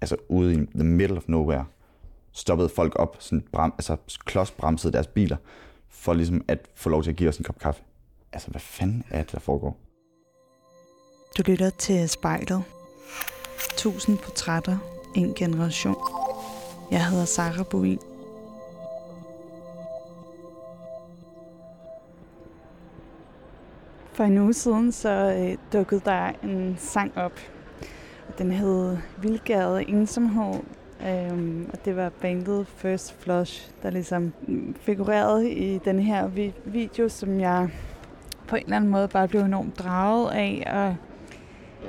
altså ude i the middle of nowhere, stoppede folk op, sådan bram, altså klodsbremsede deres biler, for ligesom at få lov til at give os en kop kaffe. Altså, hvad fanden er det, der foregår? Du lytter til spejlet. Tusind portrætter, en generation. Jeg hedder Sara Boin. For en uge siden så øh, dukkede der en sang op. Den hed Vildgade Ensomhed, øhm, og det var bandet First Flush, der ligesom figurerede i den her vi- video, som jeg på en eller anden måde bare blev enormt draget af, og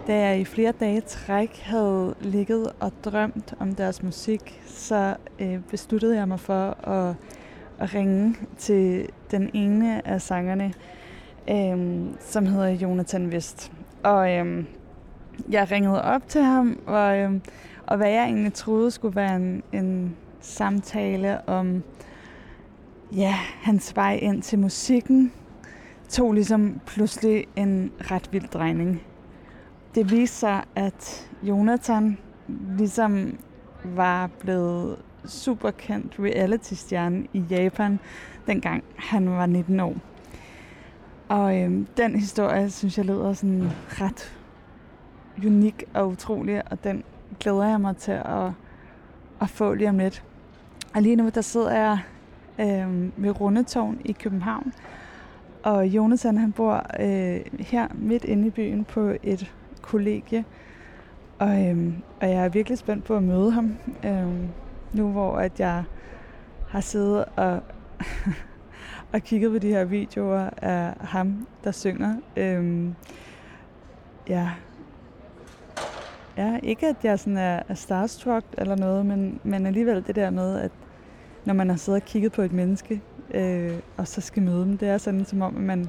da jeg i flere dage træk havde ligget og drømt om deres musik, så øh, besluttede jeg mig for at, at ringe til den ene af sangerne, øh, som hedder Jonathan Vest. Og øh, jeg ringede op til ham, og, øh, og hvad jeg egentlig troede skulle være en, en samtale om ja, hans vej ind til musikken, tog ligesom pludselig en ret vild drejning. Det viste sig, at Jonathan ligesom var blevet superkendt reality-stjerne i Japan, dengang han var 19 år. Og øhm, den historie, synes jeg, lyder sådan ret unik og utrolig, og den glæder jeg mig til at, at få lige om lidt. Og lige nu, der sidder jeg øh, ved Rundetårn i København, og Jonathan, han bor øh, her midt inde i byen på et kollegie. Og, øh, og jeg er virkelig spændt på at møde ham, øh, nu hvor at jeg har siddet og, og kigget på de her videoer af ham, der synger. Øh, ja ja, ikke at jeg sådan er, er starstruck eller noget, men, men alligevel det der med, at når man har siddet og kigget på et menneske, øh, og så skal møde dem, det er sådan som om, at man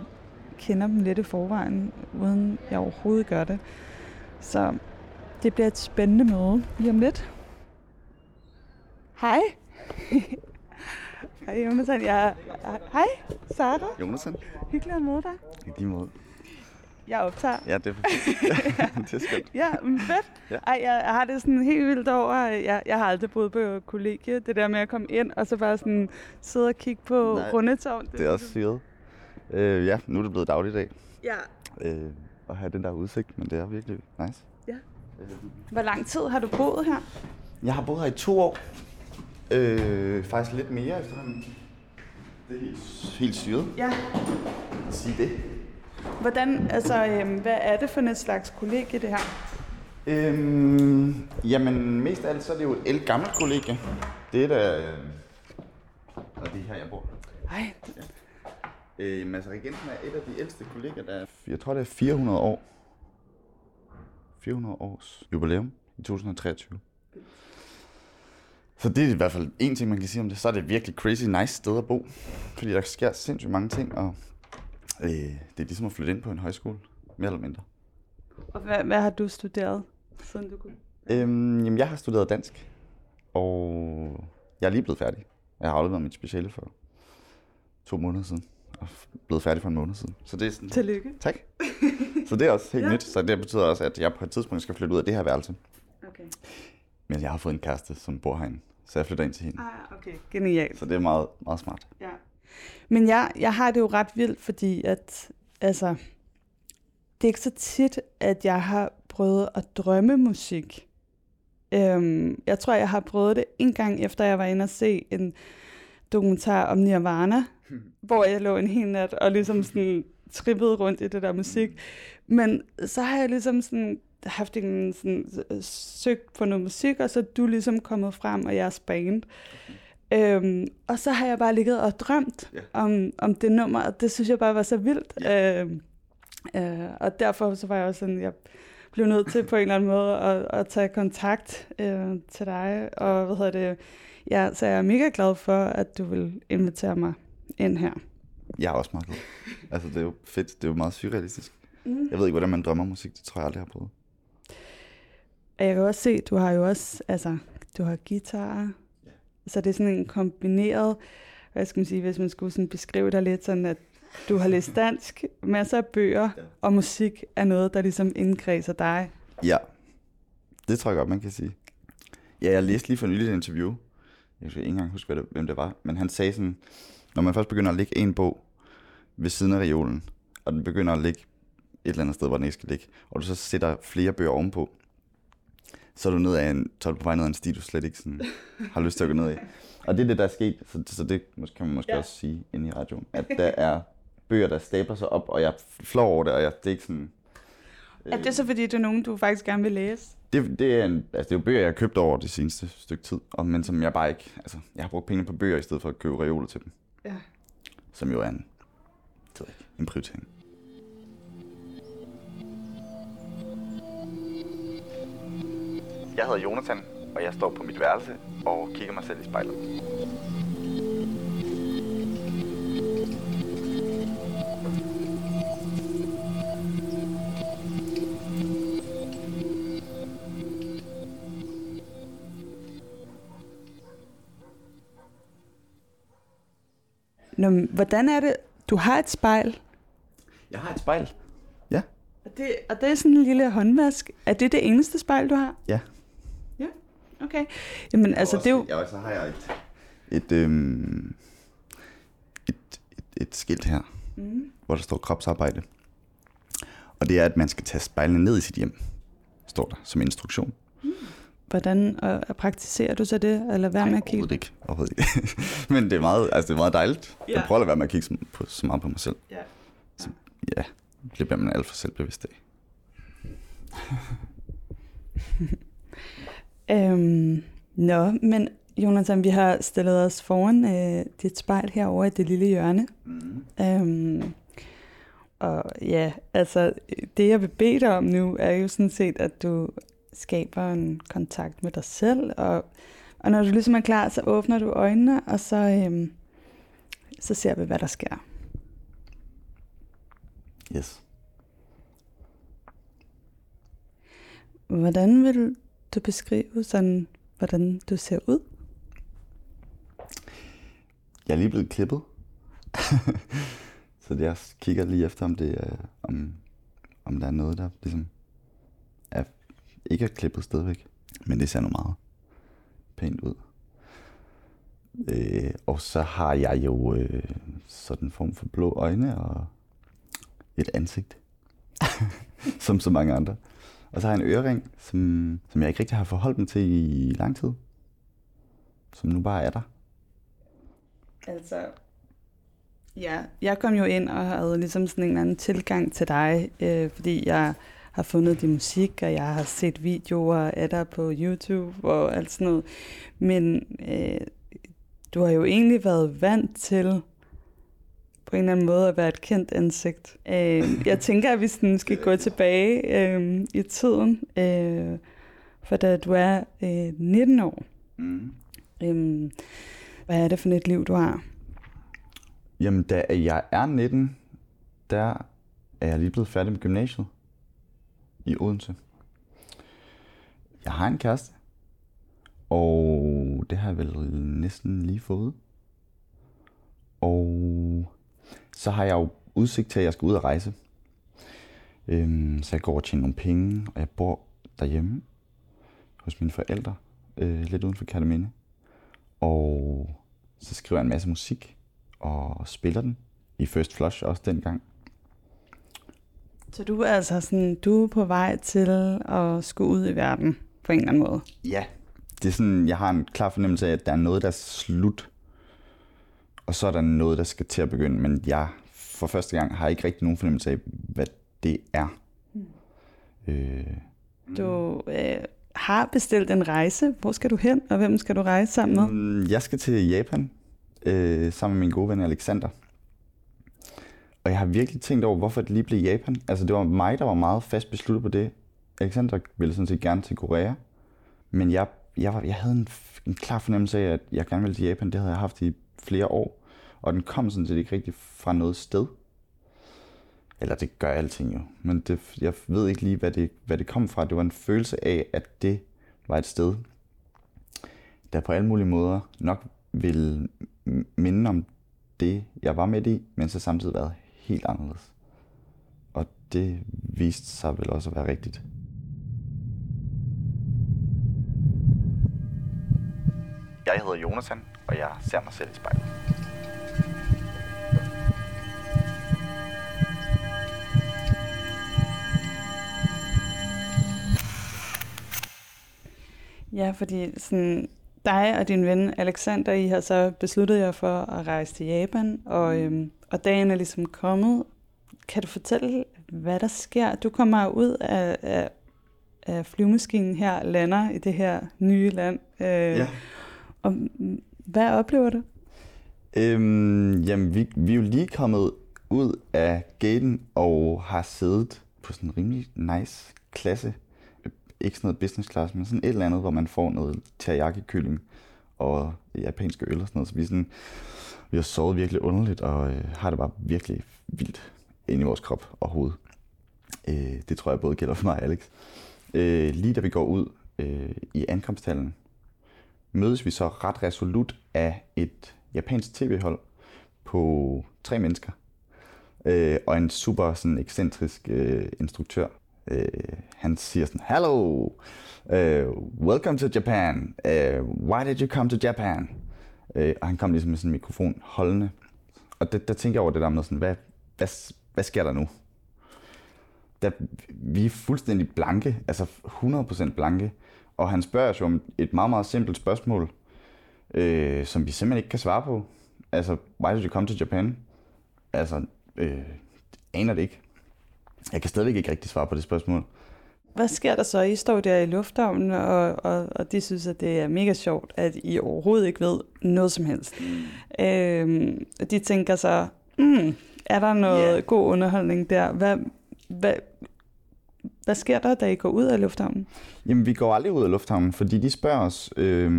kender dem lidt i forvejen, uden jeg overhovedet gør det. Så det bliver et spændende møde lige om lidt. Hej. Hej Jonathan. Jeg... Hej, Sara. Jonathan? Hyggelig at møde dig. I lige måde. Jeg optager. Ja, det er, det er skønt. Ja, men fedt. Ja. Ej, jeg, jeg har det sådan helt vildt over. Jeg, jeg har aldrig boet på kollegie. Det der med at komme ind, og så bare sådan sidde og kigge på Nej, Rundetårn. Det er også syret. Øh, ja, nu er det blevet dagligdag Ja. øh, at have den der udsigt, men det er virkelig nice. Ja. Hvor lang tid har du boet her? Jeg har boet her i to år. Øh, faktisk lidt mere efterhånden. Det er helt, helt syret Ja. at sige det. Hvordan, altså, øhm, hvad er det for et slags kollegie, det her? Øhm, jamen, mest af alt så er det jo et el gammelt kollegie. Det er da... Øh, og det er her, jeg bor. Ej, Øh, Mads Regensen er et af de ældste kolleger, der er... Jeg tror, det er 400 år. 400 års jubilæum i 2023. Så det er i hvert fald en ting, man kan sige om det. Så er det virkelig crazy nice sted at bo. Fordi der sker sindssygt mange ting, og øh, det er ligesom at flytte ind på en højskole. Mere eller mindre. og hvad, hvad har du studeret, siden du kunne? Øhm, jamen, jeg har studeret dansk, og jeg er lige blevet færdig. Jeg har afleveret mit speciale for to måneder siden, og blevet færdig for en måned siden. Så det er sådan... Tillykke. Tak. Så det er også helt Ja. nyt, så det betyder også, at jeg på et tidspunkt skal flytte ud af det her værelse. Okay. Men jeg har fået en kæreste, som bor herinde, så jeg flytter ind til hende. Ah, okay. Genialt. Så det er meget, meget smart. Ja. Men jeg, jeg har det jo ret vildt, fordi at, altså, det er ikke så tit, at jeg har prøvet at drømme musik. Øhm, jeg tror, jeg har prøvet det en gang efter, jeg var inde og se en dokumentar om Nirvana, hvor jeg lå en hel nat og ligesom sådan trippede rundt i det der musik. Men så har jeg ligesom sådan haft en sådan, øh, søgt på noget musik, og så er du ligesom kommet frem, og jeres band. Øhm, og så har jeg bare ligget og drømt Ja. om, om det nummer, og det synes jeg bare var så vildt. Øhm, øh, og derfor så var jeg også sådan, jeg blev nødt til på en eller anden måde at, at tage kontakt øh, til dig. Og hvad hedder det? Ja, så jeg er mega glad for, at du vil invitere mig ind her. Jeg er også meget glad. Altså, det er jo fedt. Det er jo meget surrealistisk. Mm. Jeg ved ikke, hvordan man drømmer musik. Det tror jeg aldrig, jeg har prøvet. Jeg kan også se, du har jo også, altså, du har guitar, så det er sådan en kombineret, hvad skal man sige, hvis man skulle sådan beskrive dig lidt sådan, at du har læst dansk, masser af bøger, og musik er noget, der ligesom indkredser dig. Ja, det tror jeg godt, man kan sige. Ja, jeg læste lige for nylig et interview. Jeg kan ikke engang huske, det, hvem det var. Men han sagde sådan, når man først begynder at lægge en bog ved siden af reolen, og den begynder at ligge et eller andet sted, hvor den ikke skal ligge, og du så sætter flere bøger ovenpå, så er du ned af en, så er du på vej ned af en sti, du slet ikke sådan, har lyst til at gå ned i. Og det er det, der er sket, så, så det måske- kan man måske Ja. også sige inde i radioen, at der er bøger, der stabler sig op, og jeg flår over det, og jeg, det er ikke sådan... Er det så fordi, det er nogen, du faktisk gerne vil læse? Det, det, er en, altså det er jo bøger, jeg har købt over det seneste stykke tid, og, men som jeg bare ikke... Altså, jeg har brugt penge på bøger, i stedet for at købe reoler til dem, Ja. som jo er en, en prioritering. Jeg hedder Jonathan, og jeg står på mit værelse og kigger mig selv i spejlet. Nå, hvordan er det? Du har et spejl, Jeg har et spejl. og det, og det er sådan en lille håndvask. Er det det eneste spejl, du har? Ja. Ja, okay. Jamen, altså, det er jo... Ja, og så har jeg et, et, øhm, et, et, et skilt her, Mm. hvor der står kropsarbejde. Og det er, at man skal tage spejlene ned i sit hjem, står der som instruktion. Hvordan og, og praktiserer du så det, eller hvad med at kigge? Overhovedet ikke. Overhovedet ikke. Men det er meget, altså det er meget dejligt. Ja. Jeg prøver at være med at kigge så, på, så meget på mig selv. Ja. Så, ja, det bliver man alt for selvbevidst af. Øhm, nå, men Jonathan, vi har stillet os foran øh, dit spejl herovre i det lille hjørne. Mm. Øhm, og ja, altså det jeg vil bede dig om nu, er jo sådan set, at du skaber en kontakt med dig selv, og, og når du ligesom er klar, så åbner du øjnene, og så, øhm, så ser vi, hvad der sker. Yes. Hvordan vil du beskrive sådan, hvordan du ser ud? Jeg er lige blevet klippet. så jeg kigger lige efter, om det er, om, om der er noget, der ligesom er, ikke er klippet stadigvæk. Men det ser nu meget pænt ud. Øh, og så har jeg jo øh, sådan en form for blå øjne og et ansigt. som så mange andre. Og så har jeg en ørering, som, som jeg ikke rigtig har forholdt mig til i lang tid. Som nu bare er der. Altså, ja, jeg kom jo ind og havde ligesom sådan en eller anden tilgang til dig, øh, fordi jeg har fundet din musik, og jeg har set videoer af dig på YouTube og alt sådan noget. Men øh, du har jo egentlig været vant til på en eller anden måde at være et kendt ansigt. Øh, jeg tænker, at vi sådan skal gå tilbage øh, i tiden, øh, for da du er øh, 19 år, Mm. øh, hvad er det for et liv, du har? Jamen, da jeg er 19, der er jeg lige blevet færdig med gymnasiet i Odense. Jeg har en kæreste, og det har jeg vel næsten lige fået. Og så har jeg jo udsigt til, at jeg skal ud og rejse. Øhm, så jeg går og tjener nogle penge, og jeg bor derhjemme hos mine forældre, øh, lidt uden for Kærteminde. Og så skriver jeg en masse musik, og spiller den i First Flush også dengang. Så du er altså sådan, du er på vej til at skulle ud i verden på en eller anden måde. Ja. Det er sådan, jeg har en klar fornemmelse af, at der er noget, der er slut, og så er der noget, der skal til at begynde, men jeg for første gang har ikke rigtig nogen fornemmelse af, hvad det er. Mm. Øh, Du øh, har bestilt en rejse. Hvor skal du hen, og hvem skal du rejse sammen med? Mm, Jeg skal til Japan øh, sammen med min gode ven Alexander. Og jeg har virkelig tænkt over, hvorfor det lige blev Japan. Altså det var mig, der var meget fast besluttet på det. Alexander ville sådan set gerne til Korea. Men jeg, jeg, var, jeg havde en, en klar fornemmelse af, at jeg gerne ville til Japan. Det havde jeg haft i flere år. Og den kom sådan set ikke rigtig fra noget sted. Eller det gør alting jo. Men det, jeg ved ikke lige, hvad det, hvad det kom fra. Det var en følelse af, at det var et sted, der på alle mulige måder nok vil minde om det, jeg var med i, men så samtidig været helt anderledes. Og det viste sig vel også at være rigtigt. Jeg hedder Jonathan, og jeg ser mig selv i spejlet. Ja, fordi sådan, dig og din ven Alexander, I har så besluttet jer for at rejse til Japan, og, øhm, og dagen er ligesom kommet. Kan du fortælle, hvad der sker? Du kommer ud af, af, af flyvemaskinen her, lander i det her nye land. Øh, ja. Og hvad oplever du? Øhm, jamen, vi, vi er jo lige kommet ud af gaten og har siddet på sådan en rimelig nice klasse ikke sådan noget business class, men sådan et eller andet, hvor man får noget teriyaki-kylling og japanske øl og sådan noget. Så vi, sådan, vi har sovet virkelig underligt, og øh, har det bare virkelig vildt ind i vores krop og hoved. Øh, det tror jeg både gælder for mig og Alex. Øh, lige da vi går ud øh, i ankomsthallen, mødes vi så ret resolut af et japansk tv-hold på tre mennesker. Øh, og en super sådan, ekscentrisk øh, instruktør, Øh, han siger sådan, Hello, uh, øh, welcome to Japan. Uh, why did you come to Japan? Øh, og han kom ligesom med sådan en mikrofon holdende. Og det, der tænker jeg over det der med sådan, hvad, hvad, hvad sker der nu? Der, vi er fuldstændig blanke, altså 100% blanke. Og han spørger os jo om et meget, meget simpelt spørgsmål, øh, som vi simpelthen ikke kan svare på. Altså, why did you come to Japan? Altså, øh, aner det ikke. Jeg kan stadigvæk ikke rigtig svare på det spørgsmål. Hvad sker der så? I står der i lufthavnen, og, og, og de synes, at det er mega sjovt, at I overhovedet ikke ved noget som helst. Mm. Øhm, de tænker så, mm, er der noget yeah. god underholdning der? Hvad, hvad, hvad sker der, da I går ud af lufthavnen? Jamen, vi går aldrig ud af lufthavnen, fordi de spørger os, øh,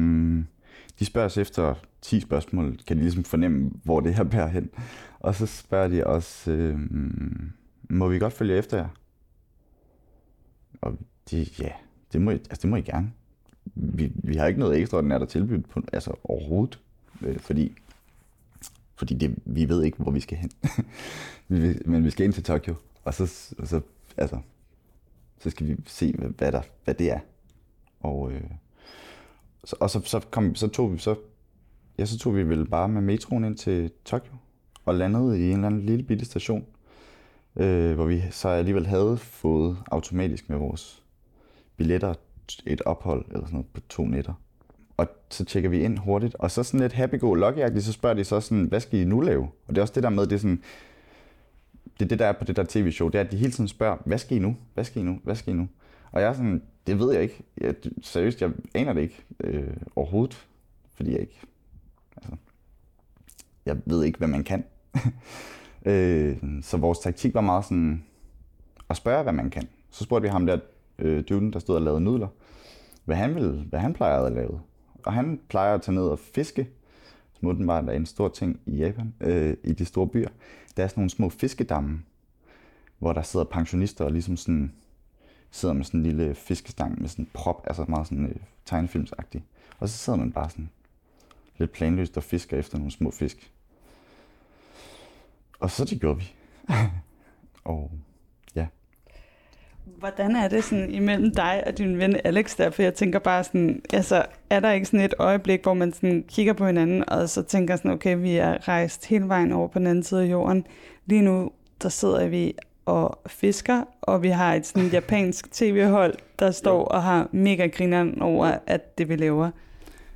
de spørger os efter 10 spørgsmål, kan de ligesom fornemme, hvor det her bærer hen. Og så spørger de os, øh, må vi godt følge efter jer? Og det, ja, det må, I, altså det må I gerne. Vi, vi har ikke noget ekstraordinært at tilbyde på, altså overhovedet, øh, fordi, fordi det, vi ved ikke, hvor vi skal hen. Men vi skal ind til Tokyo, og så, og så, altså, så skal vi se, hvad, hvad, der, hvad det er. Og, øh, så, og så, så, kom, så tog vi så, ja, så tog vi vel bare med metroen ind til Tokyo, og landede i en eller anden lille bitte station, øh, hvor vi så alligevel havde fået automatisk med vores billetter et ophold eller sådan noget på to nætter. Og så tjekker vi ind hurtigt, og så sådan lidt happy-go-lucky så spørger de så sådan, hvad skal I nu lave? Og det er også det der med, det er sådan, det er det, der er på det der tv-show, det er, at de hele tiden spørger, hvad skal I nu? Hvad skal I nu? Hvad skal I nu? Og jeg er sådan, det ved jeg ikke. Jeg, seriøst, jeg aner det ikke øh, overhovedet, fordi jeg ikke, altså, jeg ved ikke, hvad man kan. Øh, så vores taktik var meget sådan at spørge, hvad man kan. Så spurgte vi ham der, øh, duden, der stod og lavede nudler, hvad han, ville, hvad han plejede at lave. Og han plejer at tage ned og fiske. Smutten var der en stor ting i Japan, øh, i de store byer. Der er sådan nogle små fiskedamme, hvor der sidder pensionister og ligesom sådan sidder med sådan en lille fiskestang med sådan en prop, altså meget sådan øh, tegnefilmsagtig. Og så sidder man bare sådan lidt planløst og fisker efter nogle små fisk. Og så det gjorde vi. og. Hvordan er det sådan imellem dig og din ven Alex der? For jeg tænker bare sådan, altså er der ikke sådan et øjeblik, hvor man sådan kigger på hinanden, og så tænker sådan, okay, vi er rejst hele vejen over på den anden side af jorden. Lige nu, der sidder vi og fisker, og vi har et sådan japansk tv-hold, der står jo. og har mega grineren over, at det vi laver.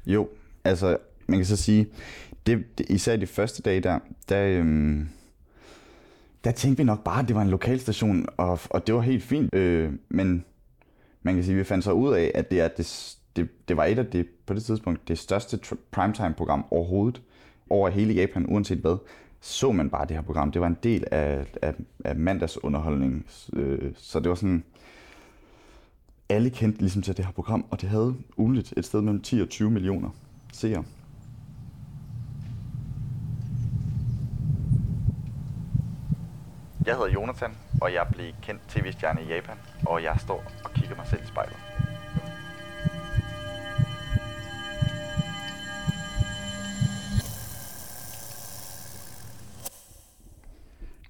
Jo, altså man kan så sige, det, det, især de første dage der, der, øhm, der tænkte vi nok bare, at det var en lokalstation, og, og det var helt fint. Øh, men man kan sige, at vi fandt så ud af, at det, er det, det, det var et af det, på det tidspunkt, det største primetime-program overhovedet over hele Japan, uanset hvad, så man bare det her program. Det var en del af, af, af mandagsunderholdning. Øh, så det var sådan, alle kendte ligesom til det her program, og det havde ugenligt et sted mellem 10 og 20 millioner seere. Jeg hedder Jonathan, og jeg blev kendt tv-stjerne i Japan, og jeg står og kigger mig selv i spejlet.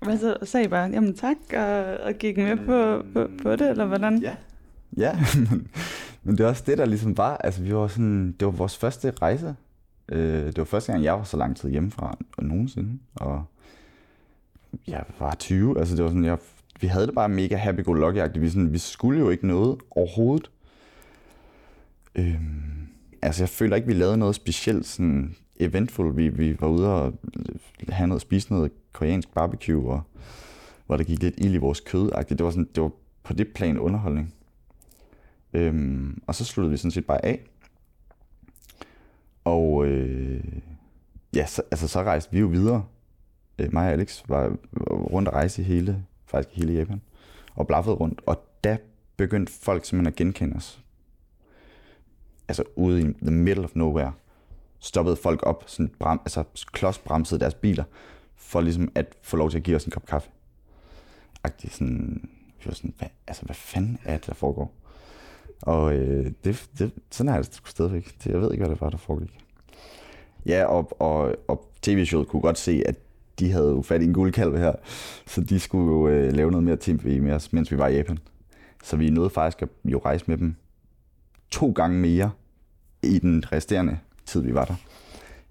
Hvad så sagde I bare, jamen tak, og, og gik med på, på, på det, eller hvordan? Ja, ja men, men det er også det, der ligesom var, altså vi var sådan, det var vores første rejse, Øh, det var første gang, jeg var så lang tid hjemmefra nogensinde. Og jeg var 20, altså det var sådan, jeg, vi havde det bare mega happy-go-lucky-agtigt. Vi, sådan, vi skulle jo ikke noget overhovedet. Øhm, altså jeg føler ikke, vi lavede noget specielt sådan eventful. Vi, vi var ude og have noget, spise noget koreansk barbecue, og hvor der gik lidt ild i vores kød. Det var, sådan, det var på det plan underholdning. Øhm, og så sluttede vi sådan set bare af. Og øh, ja, så, altså, så rejste vi jo videre. Øh, mig og Alex var rundt og rejse i hele, faktisk hele Japan. Og blaffede rundt. Og da begyndte folk simpelthen at genkende os. Altså ude i the middle of nowhere stoppede folk op, sådan bram, altså klodsbremsede deres biler, for ligesom at få lov til at give os en kop kaffe. Agtigt sådan, vi var sådan, hvad, altså hvad fanden er det, der foregår? Og øh, det, det, sådan er det stadigvæk. Det, jeg ved ikke, hvad det var, der foregik. Ja, og, og, og tv-showet kunne godt se, at de havde jo fat i en guldkalv her, så de skulle jo øh, lave noget mere tv med os, mens vi var i Japan. Så vi nåede faktisk at jo rejse med dem to gange mere i den resterende tid, vi var der.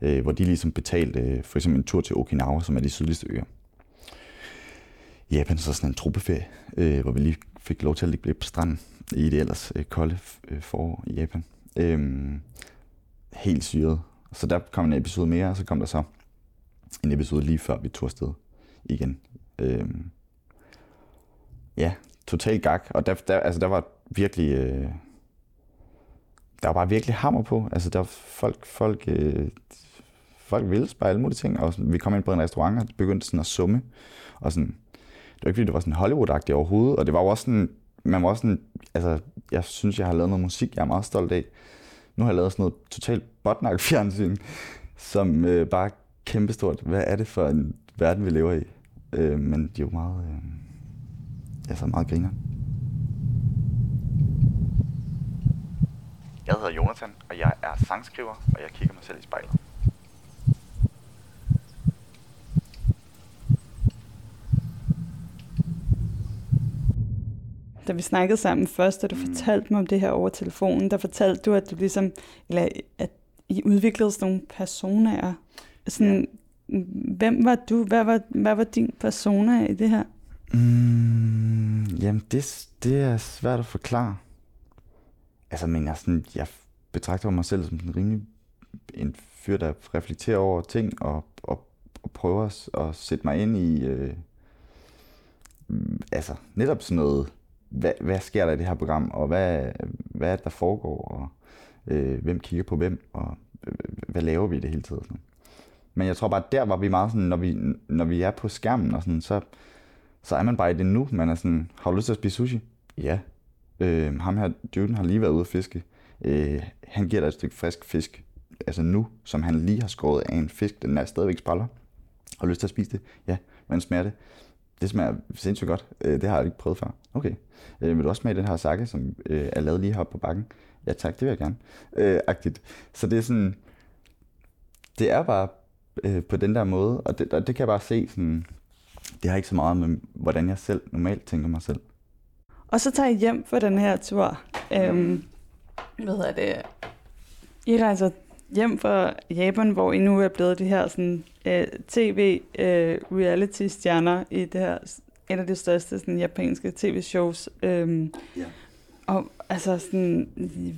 Øh, hvor de ligesom betalte øh, for eksempel en tur til Okinawa, som er de sydligste øer. Japan så sådan en truppeferie, øh, hvor vi lige fik lov til at ligge på stranden i det ellers øh, kolde øh, forår i Japan. Øh, helt syret. Så der kom en episode mere, og så kom der så en episode lige før vi tog afsted igen. Øh, ja, total gak. Og der, der, altså, der var virkelig... Øh, der var bare virkelig hammer på. Altså, der var folk, folk, øh, folk ville spejle alle mulige ting, og vi kom ind på en restaurant, og det begyndte sådan at summe. Og sådan, det var ikke fordi, det var sådan Hollywood-agtigt overhovedet, og det var jo også sådan, man var også sådan, altså, jeg synes, jeg har lavet noget musik, jeg er meget stolt af. Nu har jeg lavet sådan noget totalt botnak fjernsyn, som øh, bare kæmpestort. Hvad er det for en verden, vi lever i? Øh, men de er jo meget, øh, altså meget griner. Jeg hedder Jonathan, og jeg er sangskriver, og jeg kigger mig selv i spejlet. Da vi snakkede sammen først, da du mm. fortalte mig om det her over telefonen, der fortalte du, at du ligesom, eller at I udviklede sådan nogle personaer. Sådan, ja. Hvem var du? Hvad var, hvad var din persona i det her? Mm, jamen, det, det er svært at forklare. Altså, men jeg, sådan, jeg betragter mig selv som en rimelig en fyr, der reflekterer over ting og, og, og prøver at sætte mig ind i, øh, altså netop sådan noget, hvad, hvad sker der i det her program, og hvad, hvad er det, der foregår, og øh, hvem kigger på hvem, og øh, hvad laver vi i det hele tiden. Men jeg tror bare, der var vi meget sådan, når vi, når vi er på skærmen, og sådan, så, så er man bare i det nu. Man er sådan, har du lyst til at spise sushi? Ja. Øh, ham her, duden har lige været ude at fiske. Øh, han giver dig et stykke frisk fisk, altså nu, som han lige har skåret af en fisk, den er stadigvæk spræller. Har du lyst til at spise det? Ja. Hvordan smager det? Det smager sindssygt godt. Øh, det har jeg ikke prøvet før. Okay. Øh, vil du også smage den her sake, som øh, er lavet lige heroppe på bakken? Ja tak, det vil jeg gerne. Øh, agtigt. Så det er sådan, det er bare øh, på den der måde, og det, og det kan jeg bare se sådan, det har ikke så meget med, hvordan jeg selv normalt tænker mig selv. Og så tager I hjem for den her tur. Øhm, hvad hedder det? I rejser hjem fra Japan, hvor I nu er blevet de her sådan, øh, tv-reality-stjerner øh, i det her, et af de største sådan, japanske tv-shows. Øhm, ja. Og altså sådan,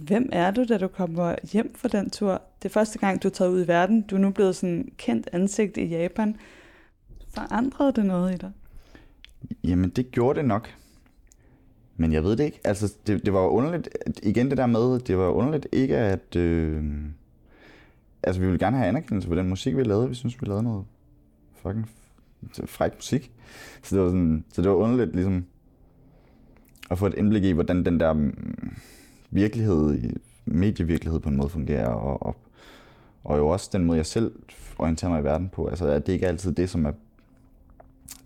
hvem er du, da du kommer hjem fra den tur? Det er første gang, du er taget ud i verden. Du er nu blevet sådan kendt ansigt i Japan. Forandrede det noget i dig? Jamen, det gjorde det nok. Men jeg ved det ikke. Altså, det, det var underligt, igen det der med, det var underligt ikke at... Øh, altså, vi ville gerne have anerkendelse for den musik, vi lavede. Vi synes, vi lavede noget fucking fræk musik. Så det var, sådan, så det var underligt ligesom at få et indblik i, hvordan den der mm, virkelighed, medievirkelighed på en måde fungerer, og, og, og jo også den måde, jeg selv orienterer mig i verden på. Altså, at det ikke er altid det, som er,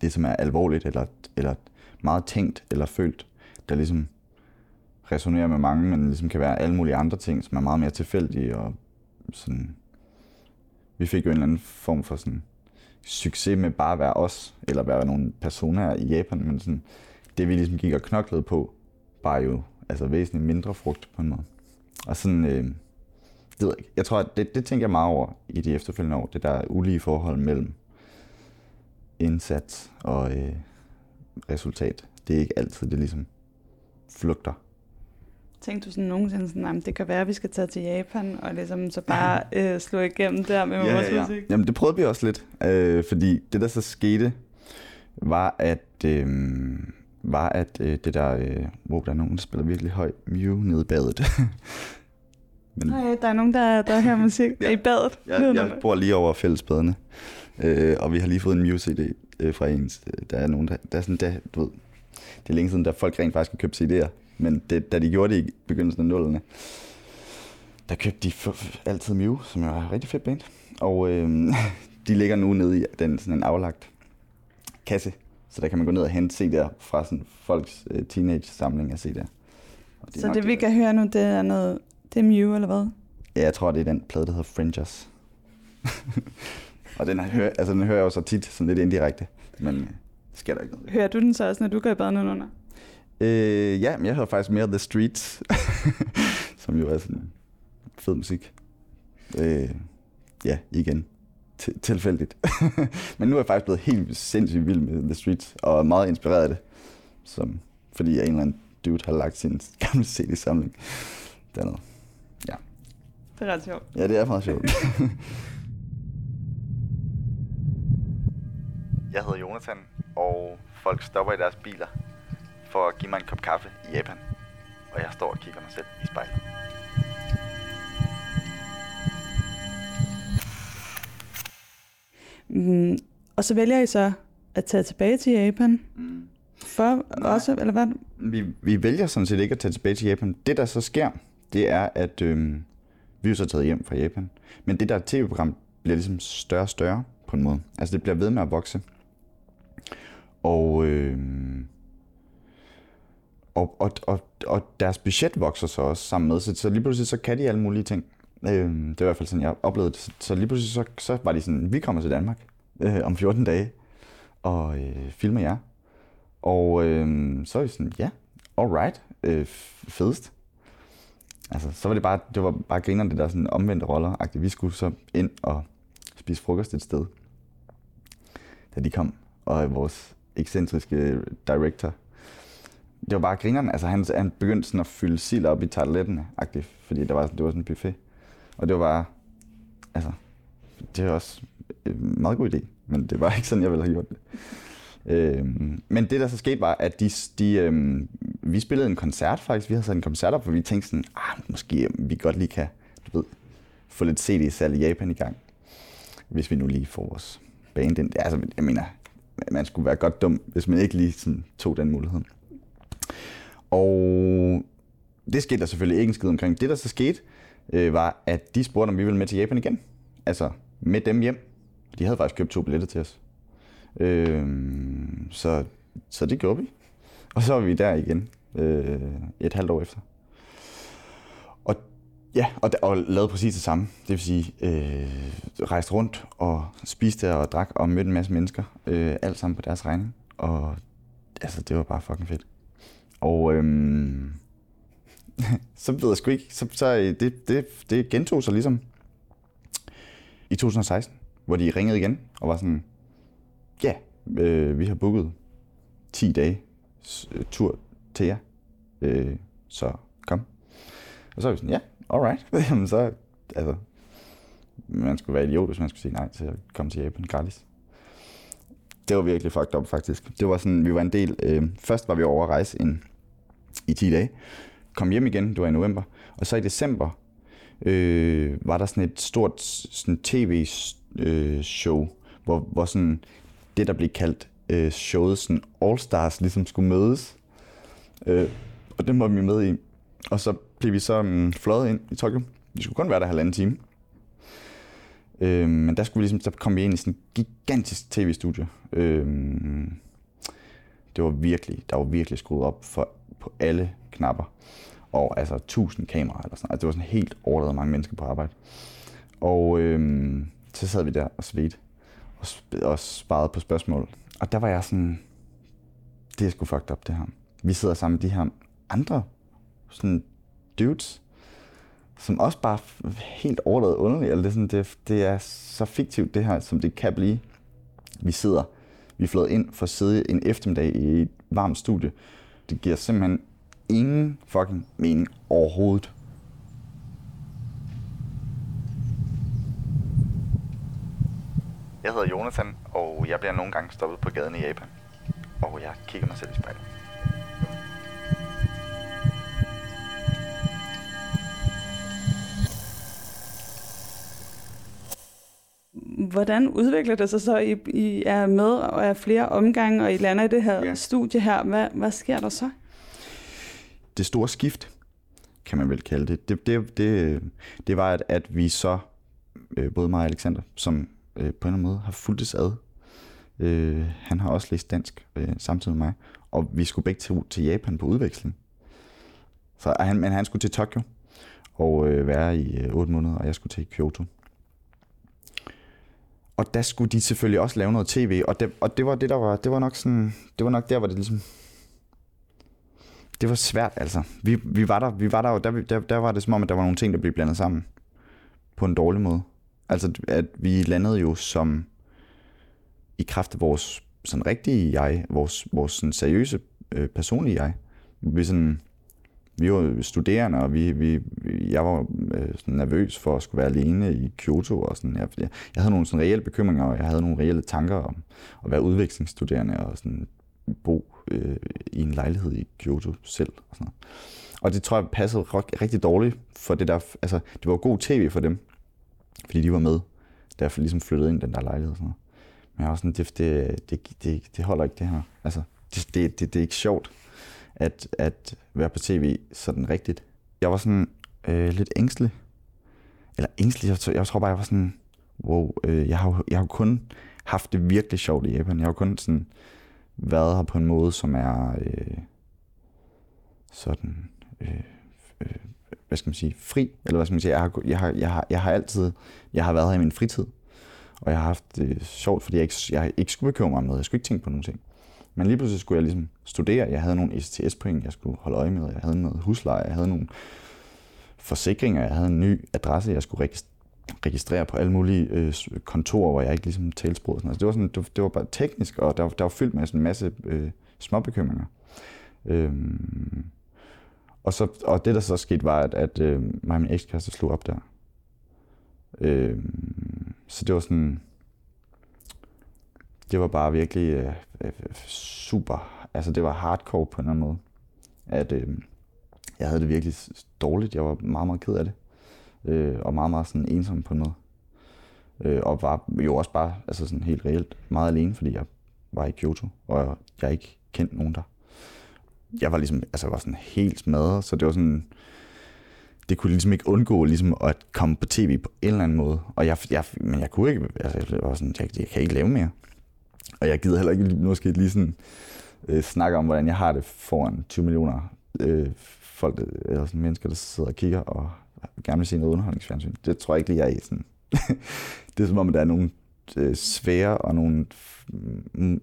det, som er alvorligt, eller, eller meget tænkt, eller følt der ligesom resonerer med mange, men ligesom kan være alle mulige andre ting, som er meget mere tilfældige. Og sådan. Vi fik jo en eller anden form for sådan succes med bare at være os, eller være nogle personer i Japan, men sådan, det vi ligesom gik og knoklede på, bare jo altså væsentligt mindre frugt på en måde. Og sådan, øh, det ved jeg ikke. Jeg tror, at det, det tænker jeg meget over i de efterfølgende år. Det der ulige forhold mellem indsats og øh, resultat. Det er ikke altid, det ligesom flugter. Tænkte du sådan nogensinde sådan, at det kan være, at vi skal tage til Japan, og ligesom så bare øh, slå igennem der med ja, vores ja, ja. musik? Jamen det prøvede vi også lidt, øh, fordi det der så skete, var at, øh, var at øh, det der, øh, hvor der er nogen, der spiller virkelig høj Mew nede i badet. Men, Nej, der er nogen, der, der hører musik ja, i badet. Jeg, jeg bor lige over fællesbadene, øh, og vi har lige fået en Mew-CD øh, fra en. Der er nogen, der, der er sådan, der, du ved, det er længe siden, der folk rent faktisk har købt CD'er, men det, da de gjorde det i begyndelsen af nullerne, der købte de altid Mew, som er en rigtig fedt band. Og øh, de ligger nu nede i den sådan en aflagt kasse, så der kan man gå ned og hente CD'er fra sådan folks øh, teenage-samling af CD'er. Det så det, vi kan høre nu, det er noget, det er Mew, eller hvad? Ja, jeg tror, det er den plade, der hedder Fringers. og den, hører, altså, den hører jeg jo så tit, sådan lidt indirekte, men øh, sker der ikke noget. Hører du den så også, når du går i baden under? Øh, ja, men jeg hører faktisk mere The Streets, som jo er sådan fed musik. Øh, ja, igen. Tilfældigt. men nu er jeg faktisk blevet helt sindssygt vild med The Streets, og meget inspireret af det. Som, fordi en eller anden dude har lagt sin gamle CD-samling dernede. Ja. Det er ret sjovt. Ja, det er meget sjovt. jeg hedder Jonathan, og folk stopper i deres biler for at give mig en kop kaffe i Japan. Og jeg står og kigger mig selv i spejlet. Mm, og så vælger I så at tage tilbage til Japan? Mm. For Nej. også, eller hvad? Vi, vi vælger sådan set ikke at tage tilbage til Japan. Det, der så sker, det er, at øh, vi er så taget hjem fra Japan. Men det der tv-program bliver ligesom større og større på en måde. Altså det bliver ved med at vokse. Og, øh, og, og, og, og deres budget vokser så også sammen med, så, så lige pludselig så kan de alle mulige ting. Øh, det var i hvert fald sådan, jeg oplevede det. Så lige pludselig så, så var de sådan, vi kommer til Danmark øh, om 14 dage og øh, filmer jer. Og øh, så er vi sådan, ja, alright, øh, fedest. Altså, så var det bare, det var bare grinerne, det der sådan omvendte roller -agtigt. Vi skulle så ind og spise frokost et sted, da de kom. Og vores ekscentriske øh, director, det var bare grineren. Altså, han, han begyndte sådan at fylde sild op i tartelettene, agtigt, fordi der var, det var sådan en buffet. Og det var bare, altså, det er også en meget god idé, men det var ikke sådan, jeg ville have gjort det. Øhm, men det der så skete var, at de, de, øhm, vi spillede en koncert faktisk. Vi havde sat en koncert op, for vi tænkte sådan, ah, måske vi godt lige kan du ved, få lidt CD-salg i Japan i gang. Hvis vi nu lige får vores band ind. Altså, jeg mener, man skulle være godt dum, hvis man ikke lige sådan, tog den mulighed. Og det skete der selvfølgelig ikke en skid omkring. Det der så skete, øh, var, at de spurgte, om vi ville med til Japan igen. Altså med dem hjem. De havde faktisk købt to billetter til os. Øh, så, så det gjorde vi. Og så var vi der igen øh, et halvt år efter. Og ja, og, og lavede præcis det samme. Det vil sige, øh, rejste rundt og spiste og drak og mødte en masse mennesker. Øh, alt sammen på deres regning. Og altså, det var bare fucking fedt. Og øhm, så ved jeg sgu ikke, så, så øh, det, det, det gentog sig ligesom i 2016, hvor de ringede igen og var sådan, ja, øh, vi har booket 10 dage øh, tur til jer, øh, så kom. Og så er vi sådan, ja, alright. Jamen så, altså, man skulle være idiot, hvis man skulle sige nej til at komme til Japan gratis. Det var virkelig fucked up, faktisk. Det var sådan, vi var en del, øh, først var vi over at rejse en, i 10 dage, kom hjem igen, det var i november, og så i december øh, var der sådan et stort sådan tv-show, hvor, hvor sådan det, der blev kaldt øh, showet sådan All Stars, ligesom skulle mødes. Øh, og det var vi med i. Og så blev vi så um, fløjet ind i Tokyo. Vi skulle kun være der halvanden time. Øh, men der skulle vi ligesom, så kom vi ind i sådan en gigantisk tv-studie. Øh, det var virkelig, der var virkelig skruet op for, på alle knapper. Og altså 1000 kameraer eller sådan altså, Det var sådan helt overladet mange mennesker på arbejde. Og øh, så sad vi der og svedte og, sp- og sparede på spørgsmål. Og der var jeg sådan, det er sgu fucked up det her. Vi sidder sammen med de her andre sådan dudes, som også bare helt overladet underligt. Eller det, er sådan, det, det er så fiktivt, det her, som det kan blive. Vi sidder, vi flød ind for at sidde en eftermiddag i et varmt studie. Det giver simpelthen ingen fucking mening overhovedet. Jeg hedder Jonathan, og jeg bliver nogle gange stoppet på gaden i Japan. Og jeg kigger mig selv i spejlet. Hvordan udvikler det sig så, I, I er med og er flere omgange, og I lander i det her Ja. studie her? Hvad, hvad sker der så? det store skift, kan man vel kalde det, det, det, det, det var, at, at vi så, øh, både mig og Alexander, som øh, på en eller anden måde har fulgt ad, øh, han har også læst dansk øh, samtidig med mig, og vi skulle begge til, til Japan på udveksling. Så han, men han skulle til Tokyo og øh, være i øh, 8 måneder, og jeg skulle til Kyoto. Og der skulle de selvfølgelig også lave noget tv, og det, og det var det der var, det var nok sådan, det var nok der, hvor det ligesom det var svært, altså. Vi, vi var der, vi var der, og der, der, der var det som om, at der var nogle ting, der blev blandet sammen på en dårlig måde. Altså, at vi landede jo som i kraft af vores sådan rigtige jeg, vores, vores sådan seriøse øh, personlige jeg. Vi, sådan, vi var studerende, og vi, vi, jeg var øh, sådan nervøs for at skulle være alene i Kyoto. Og sådan, jeg, jeg, jeg havde nogle sådan reelle bekymringer, og jeg havde nogle reelle tanker om at være udvekslingsstuderende og sådan bo øh, i en lejlighed i Kyoto selv. Og, sådan noget. og det tror jeg passede rigtig dårligt for det der, altså det var god tv for dem, fordi de var med, derfor ligesom flyttede ind i den der lejlighed og sådan noget. Men jeg var sådan, det, det, det, det, det holder ikke det her. Altså, det, det, det, det er ikke sjovt at, at være på tv sådan rigtigt. Jeg var sådan øh, lidt ængstelig. Eller ængstelig, jeg, tror- jeg tror bare, jeg var sådan, wow, øh, jeg, har, jo- jeg har jo kun haft det virkelig sjovt i Japan. Jeg har jo kun sådan været her på en måde, som er øh, sådan, øh, øh, hvad skal man sige, fri. Eller hvad skal man sige, jeg har, jeg har, jeg har, jeg har altid, jeg har været her i min fritid. Og jeg har haft det sjovt, fordi jeg ikke, jeg ikke skulle bekymre mig om noget. Jeg skulle ikke tænke på nogen ting. Men lige pludselig skulle jeg ligesom studere. Jeg havde nogle STS-point, jeg skulle holde øje med. Jeg havde noget husleje, jeg havde nogle forsikringer, jeg havde en ny adresse, jeg skulle registrere på alle mulige øh, kontorer, hvor jeg ikke ligesom talte sproget. og Sådan. Altså, det, var sådan, det, var, det var bare teknisk, og der, var- der var fyldt med sådan en masse øh, småbekymringer. Øhm, og, så, og det, der så skete, var, at, at øh, mig og min ekskæreste slog op der. Øhm, så det var sådan... Det var bare virkelig øh, øh, øh, super... Altså, det var hardcore på en eller anden måde. At øh, jeg havde det virkelig dårligt. Jeg var meget, meget ked af det. Øh, og meget, meget sådan ensom på en måde. Øh, og var jo også bare altså sådan helt reelt meget alene, fordi jeg var i Kyoto, og jeg ikke kendte nogen der. Jeg var ligesom, altså jeg var sådan helt smadret, så det var sådan, det kunne ligesom ikke undgå ligesom at komme på tv på en eller anden måde. Og jeg, jeg men jeg kunne ikke, altså jeg var sådan, jeg, jeg kan ikke lave mere. Og jeg gider heller ikke lige- måske lige sådan øh, snakke om, hvordan jeg har det foran 20 millioner øh, folk, øh, eller sådan mennesker, der sidder og kigger og gerne vil se noget underholdningsfjernsyn. Det tror jeg ikke lige, jeg er i. Sådan. det er som om, at der er nogle øh, svære og nogle mm,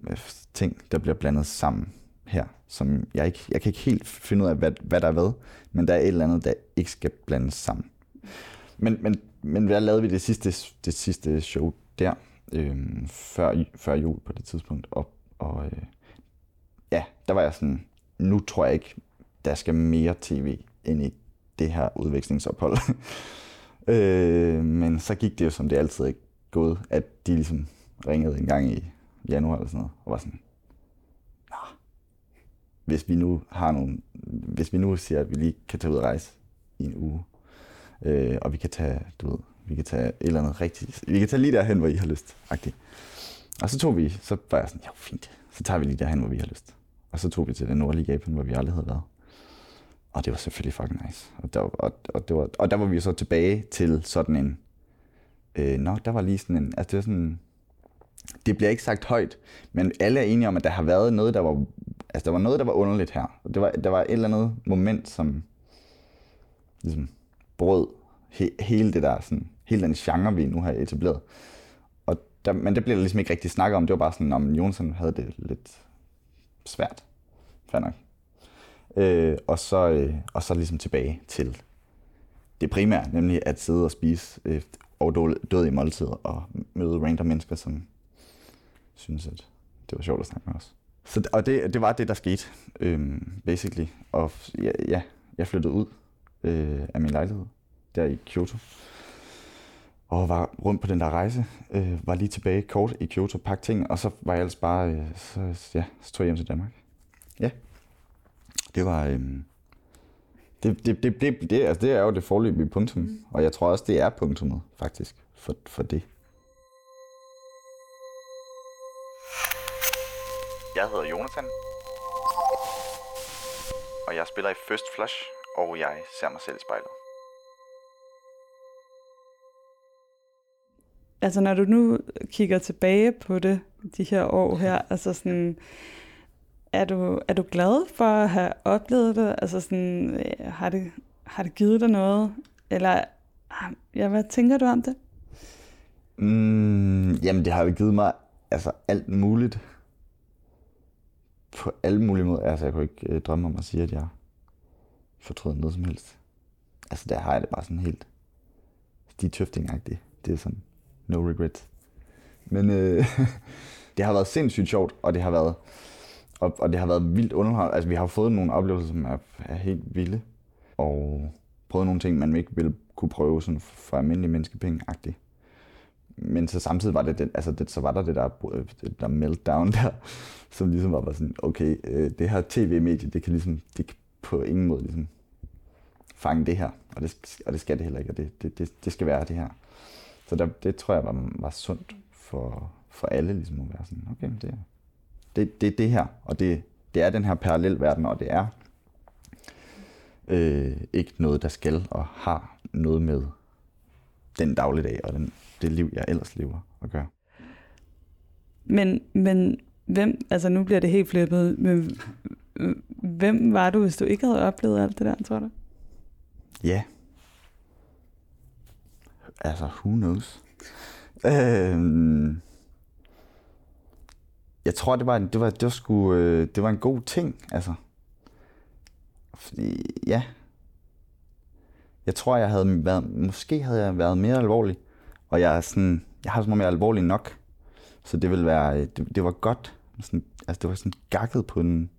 ting, der bliver blandet sammen her, som jeg ikke, jeg kan ikke helt finde ud af, hvad, hvad der er hvad, men der er et eller andet, der ikke skal blandes sammen. Men, men, men hvad lavede vi det sidste, det sidste show der, øh, før, før jul på det tidspunkt, og, og øh, ja, der var jeg sådan, nu tror jeg ikke, der skal mere tv ind i det her udvekslingsophold. øh, men så gik det jo, som det altid er gået, at de ligesom ringede en gang i januar eller sådan noget, og var sådan, Nå, hvis vi nu har nogle, hvis vi nu siger, at vi lige kan tage ud og rejse i en uge, øh, og vi kan tage, du ved, vi kan tage et eller andet rigtigt, vi kan tage lige derhen, hvor I har lyst, agtigt. Og så tog vi, så var jeg sådan, ja, fint, så tager vi lige derhen, hvor vi har lyst. Og så tog vi til den nordlige Japan, hvor vi aldrig havde været. Og det var selvfølgelig fucking nice. Og der, og, og, det var, og der var vi så tilbage til sådan en... Øh, nå, der var lige sådan en... Altså det var sådan... Det bliver ikke sagt højt, men alle er enige om, at der har været noget, der var... Altså der var noget, der var underligt her. Det var, der var et eller andet moment, som ligesom brød he, hele det der, sådan, hele den genre, vi nu har etableret. Og der, men det blev der ligesom ikke rigtig snakket om. Det var bare sådan, om Jonsson havde det lidt svært. Fair nok. Øh, og, så, øh, og så ligesom tilbage til det primære, nemlig at sidde og spise øh, og død i måltider og møde random mennesker, som synes, at det var sjovt at snakke med os. Så, og det, det var det, der skete, øh, basically. Og ja, ja, jeg flyttede ud øh, af min lejlighed der i Kyoto. Og var rundt på den der rejse. Øh, var lige tilbage kort i Kyoto, pakke ting, og så var jeg ellers bare, øh, så, ja, så tog jeg hjem til Danmark. Ja, det var, øh, det, det, det, det, det, altså det er jo det forløbige punktum, mm. og jeg tror også, det er punktummet, faktisk, for, for det. Jeg hedder Jonathan, og jeg spiller i First Flush, og jeg ser mig selv i spejlet. Altså når du nu kigger tilbage på det, de her år her, altså sådan, er du, er du glad for at have oplevet det? Altså sådan, øh, har det, har det givet dig noget? Eller, ja, hvad tænker du om det? Mm, jamen, det har jo givet mig altså alt muligt. På alle mulige måder. Altså, jeg kunne ikke øh, drømme om at sige, at jeg fortryder noget som helst. Altså, der har jeg det bare sådan helt de tøfting Det er sådan, no regret. Men øh, det har været sindssygt sjovt, og det har været og, og det har været vildt underholdende. Altså, vi har fået nogle oplevelser, som er, er helt vilde. Og prøvet nogle ting, man ikke ville kunne prøve sådan for almindelige menneskepenge -agtigt. Men så samtidig var det, det, altså det, så var der det der, det der meltdown der, som ligesom var sådan, okay, øh, det her tv-medie, det kan ligesom, det kan på ingen måde ligesom fange det her, og det, og det skal det heller ikke, og det, det, det, det skal være det her. Så der, det tror jeg var, var sundt for, for alle ligesom at være sådan, okay, det, det, det er det her, og det, det er den her parallelverden, og det er øh, ikke noget, der skal og har noget med den dagligdag og den, det liv, jeg ellers lever at gøre. Men, men hvem, altså nu bliver det helt flippet, men hvem var du, hvis du ikke havde oplevet alt det der, tror du? Ja. Altså, who knows? Øhm, jeg tror, det var, en, det var, det var, sgu, øh, det var en god ting, altså. Fordi, ja. Jeg tror, jeg havde været, måske havde jeg været mere alvorlig, og jeg er sådan, jeg har sådan mere alvorlig nok. Så det ville være, øh, det, det var godt. Sådan, altså, det var sådan gakket på en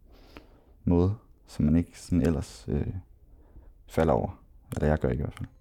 måde, som man ikke sådan ellers øh, falder over. Eller jeg gør ikke i hvert fald.